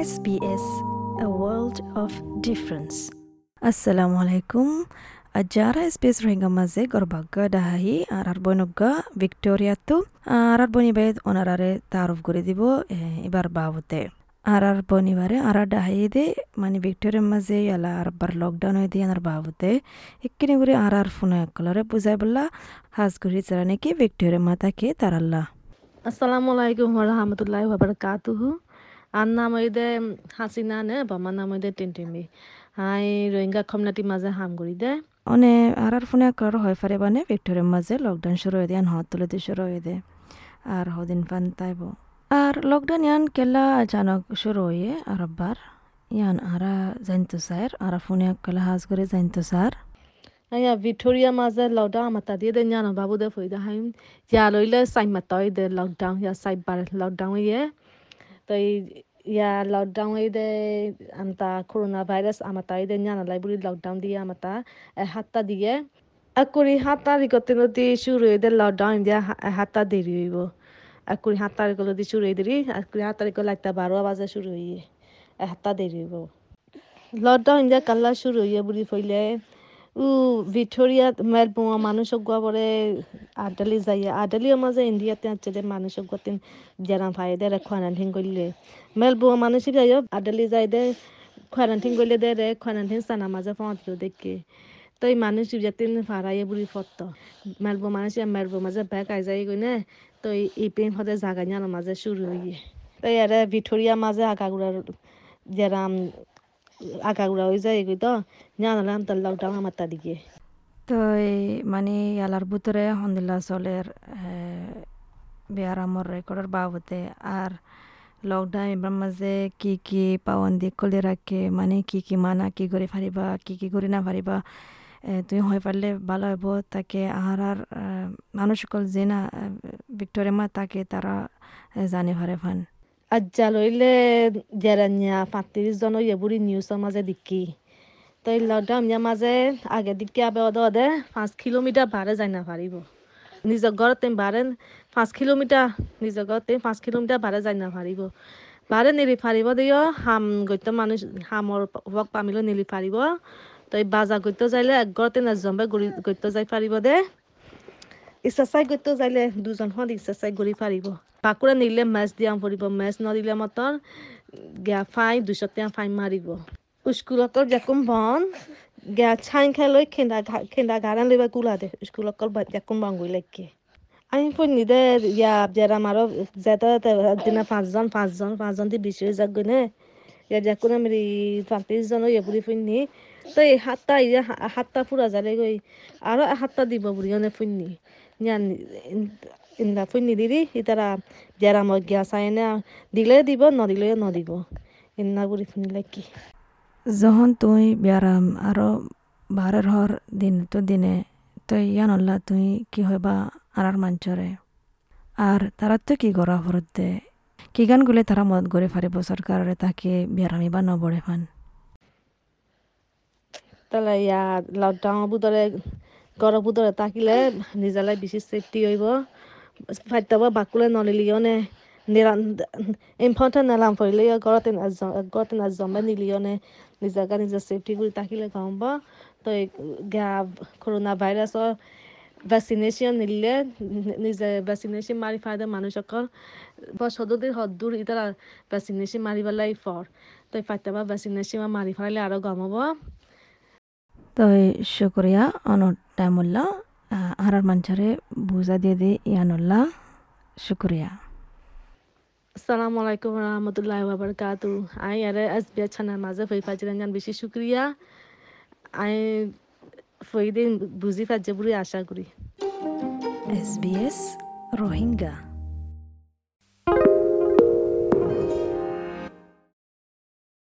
SBS, a world of difference. Assalamu alaikum. Ajara SBS rohingya maze gorbagga dahahi arar boinugga Victoria tu. Arar boni bayed onarare taruf guri দিব এবার বাবুতে আরার বনিবারে আরা ডাহাইদে মানে ভিক্টোরিয়ার মাঝে ইয়ালা আর বার lockdown হয়ে দিয়ে আনার বাবুতে এক্ষিনি করে আর আর ফোন একলরে বুঝাই বললা হাজ করি চারা নাকি ভিক্টোরিয়ার মাতাকে তারাল্লা আসসালামু আলাইকুম ওরহামতুল্লাহি ওয়াবারাকাতুহু আর নাম হইদে হাসিনা নে বামার নাম হইদে টিনটিমি হাই রোহিঙ্গা কমিউনিটি মাঝে হাম করি দে অনে আর আর ফোন একলর হয় ফারে বানে ভিক্টোরিয়ার মাঝে লকডাউন শুরু হয়ে দিয়ে হত তুলে দিয়ে শুরু হয়ে দে আর হদিন ফান তাইব আর লকডাউন ইয়ান কেলা আচানক শুরু হয়ে আর আব্বার ইয়ান আরা জানতো স্যার আর ফোনে কেলা হাজ করে জানতো স্যার আয়া ভিক্টোরিয়া মাঝে লকডাউন মাতা দিয়ে দে জানো বাবু দে ফইদা হাই ইয়া লইলে সাই মাতাই দে লকডাউন ইয়া সাই বার লকডাউন ইয়ে ইয়া লকডাউন দে আমতা করোনা ভাইরাস আমাতাই দে জানা লাই বুড়ি লকডাউন দিয়ে আমাতা হাতটা দিয়ে আকরি হাতটা রিকতে নতি শুরু হয়ে দে লকডাউন দিয়া হাতটা দেরি হইব akuri সাত তারিখলৈ শুরু হয়ে দিলি akuri সাত তারিখ লাগতা বারো বাজে শুরু হইয়ে হাতটা দেরি হইব লকডাউন ইন্ডিয়া কাল্লা শুরু হইয়ে বুড়ি ফইলে উ ভিক্টোরিয়া মেলবোর্ন মানুষ গোয়া পরে আডালি যাইয়া আডালিও মাঝে ইন্ডিয়াতে আছে যে মানুষ গোতিন যারা ভাই দে কোয়ারেন্টিন করলে মেলবোর্ন মানুষ যাইও আডালি যাই দে কোয়ারেন্টিন করলে দে রে কোয়ারেন্টিন সানা মাঝে পৌঁছলো দেখে। তো এই মানুষ যাতিন ফারাইয়ে বুড়ি ফত মেলবোর্ন মানুষ মেলবোর্ন মাঝে ব্যাগ আই যাই গই তো এই পেন হতে জাগা জানো মাঝে শুরু হইয়ে। তো এর ভিক্টোরিয়া মাঝে আগাগুড়ার যারা আগাগুড়া হয়ে যায় এগুলো তো জানালাম তো লকডাউন আমার তা দিকে তো মানে ইয়ালার ভিতরে হন্দিল্লা চলের বেয়ারামর রেকর্ডের বাবতে আর লকডাউন এবার মাঝে কি কি পাবন্দি কলে রাখে মানে কি কি মানা কি করে ফারিবা কি কি করে না ফারিবা তুমি হয়ে পারলে ভালো হইব তাকে আহার আর মানুষ সকল যে না ভিক্টোরিয়া মা তাকে তারা জানে ফারে ফান আজ্জা লইলে জেরানিয়া পাঁত্রিশ জন বুড়ি নিউজের মাঝে দেখি তো এই লকডাউন মাঝে আগে দিকে আবে ওদে পাঁচ কিলোমিটার বারে যাই না পারিব নিজৰ ঘৰতে বাৰে পাঁচ কিলোমিটাৰ, নিজৰ ঘৰতে পাঁচ কিলোমিটাৰ বাৰে যাই না পারিব বারে নিলি পারিব দিও হাম গৈত মানুষ হামৰ ৱক পামিলো নিলি পারিব তো এই বাজার করতে যাইলে এক ঘরতে না জম্বে করতে যাই পারিব দে। এক্সারসাইজ করতে যাইলে দুজন হন এক্সারসাইজ করি পারিব পাকুড়া নিলে ম্যাচ দিয়া পড়িব ম্যাচ নদিলে মতন গিয়া ফাইন দুশো টাকা ফাইন মারিব স্কুলকল যেকম বন গিয়া ছাই খাই লৈ খেন্দা খেন্দা গারান লইবা কুলা দে, স্কুলকল যেকম বাঙ্গুই লাগে আমি দে ইয়া যারা আমারও যেতে দিনা পাঁচজন পাঁচজন পাঁচজন দিয়ে বেশি হয়ে যাক নে? ইয়া, যেকোন আমি জন ইয়ে বুড়ি ফুন্নি তো, এই হাতটা ইয়া হাতটা পুরা যালে গই আরও হাতটা দিব বুড়ি অনেক ফুন্নি ইয়ান ইন্দা ফুন্নি দিদি ইতারা যারা মই গিয়া চাই না দিলে দিব, নদিলেও নদিব। ইন্না বুড়ি ফুন্নি লাগি যহন তুই ব্যাৰাম আৰু বারের হর দিন তো দিনে তুই ইয়ান্লা তুমি কি হয় বা আনার মাঞ্চরে আর তারা কি গড়া ভরত দে কি গান গ'লে তাৰা মদ গড়ে ফাৰিব সরকারে তাকে ব্যারামি বা নবড়ে ফান তাহলে ইয়া লকডাউন তাকিলে নিজালে বেছি সেফটি হ'ব ফাইতাব বাকুলে নলিলিও না ঘরতে ঘরতে না জমা নিলিও নে নিজাগা নিজে সেফটি করে থাকিলে গম তো গা করোনা ভাইরাসর ভ্যাকসিনেশন নিলে নিজে ভ্যাকসিনেশন মারি ফায়দা মানুষ সকল সদদের হদ্দুর ইতারা ভ্যাকসিনেশন মারি পেলাই ফর তো ফাইতাবা ভ্যাকসিনেশন মারি ফেলাইলে আরও গম হব তো শুক্রিয়া অনর টাইমুল্লাহ আর মাঞ্চারে বুঝা দিয়ে দে ইয়ানুল্লাহ শুক্রিয়া আসসালামু আলাইকুম রহমতুল্লাহ ওবরকাতু আই আরে এস বি ছানার মাঝে ফই ফাজিরান জান বেশি শুক্রিয়া আই ফই দিন বুঝি ফাজে বুড়ি আশা করি এস রোহিঙ্গা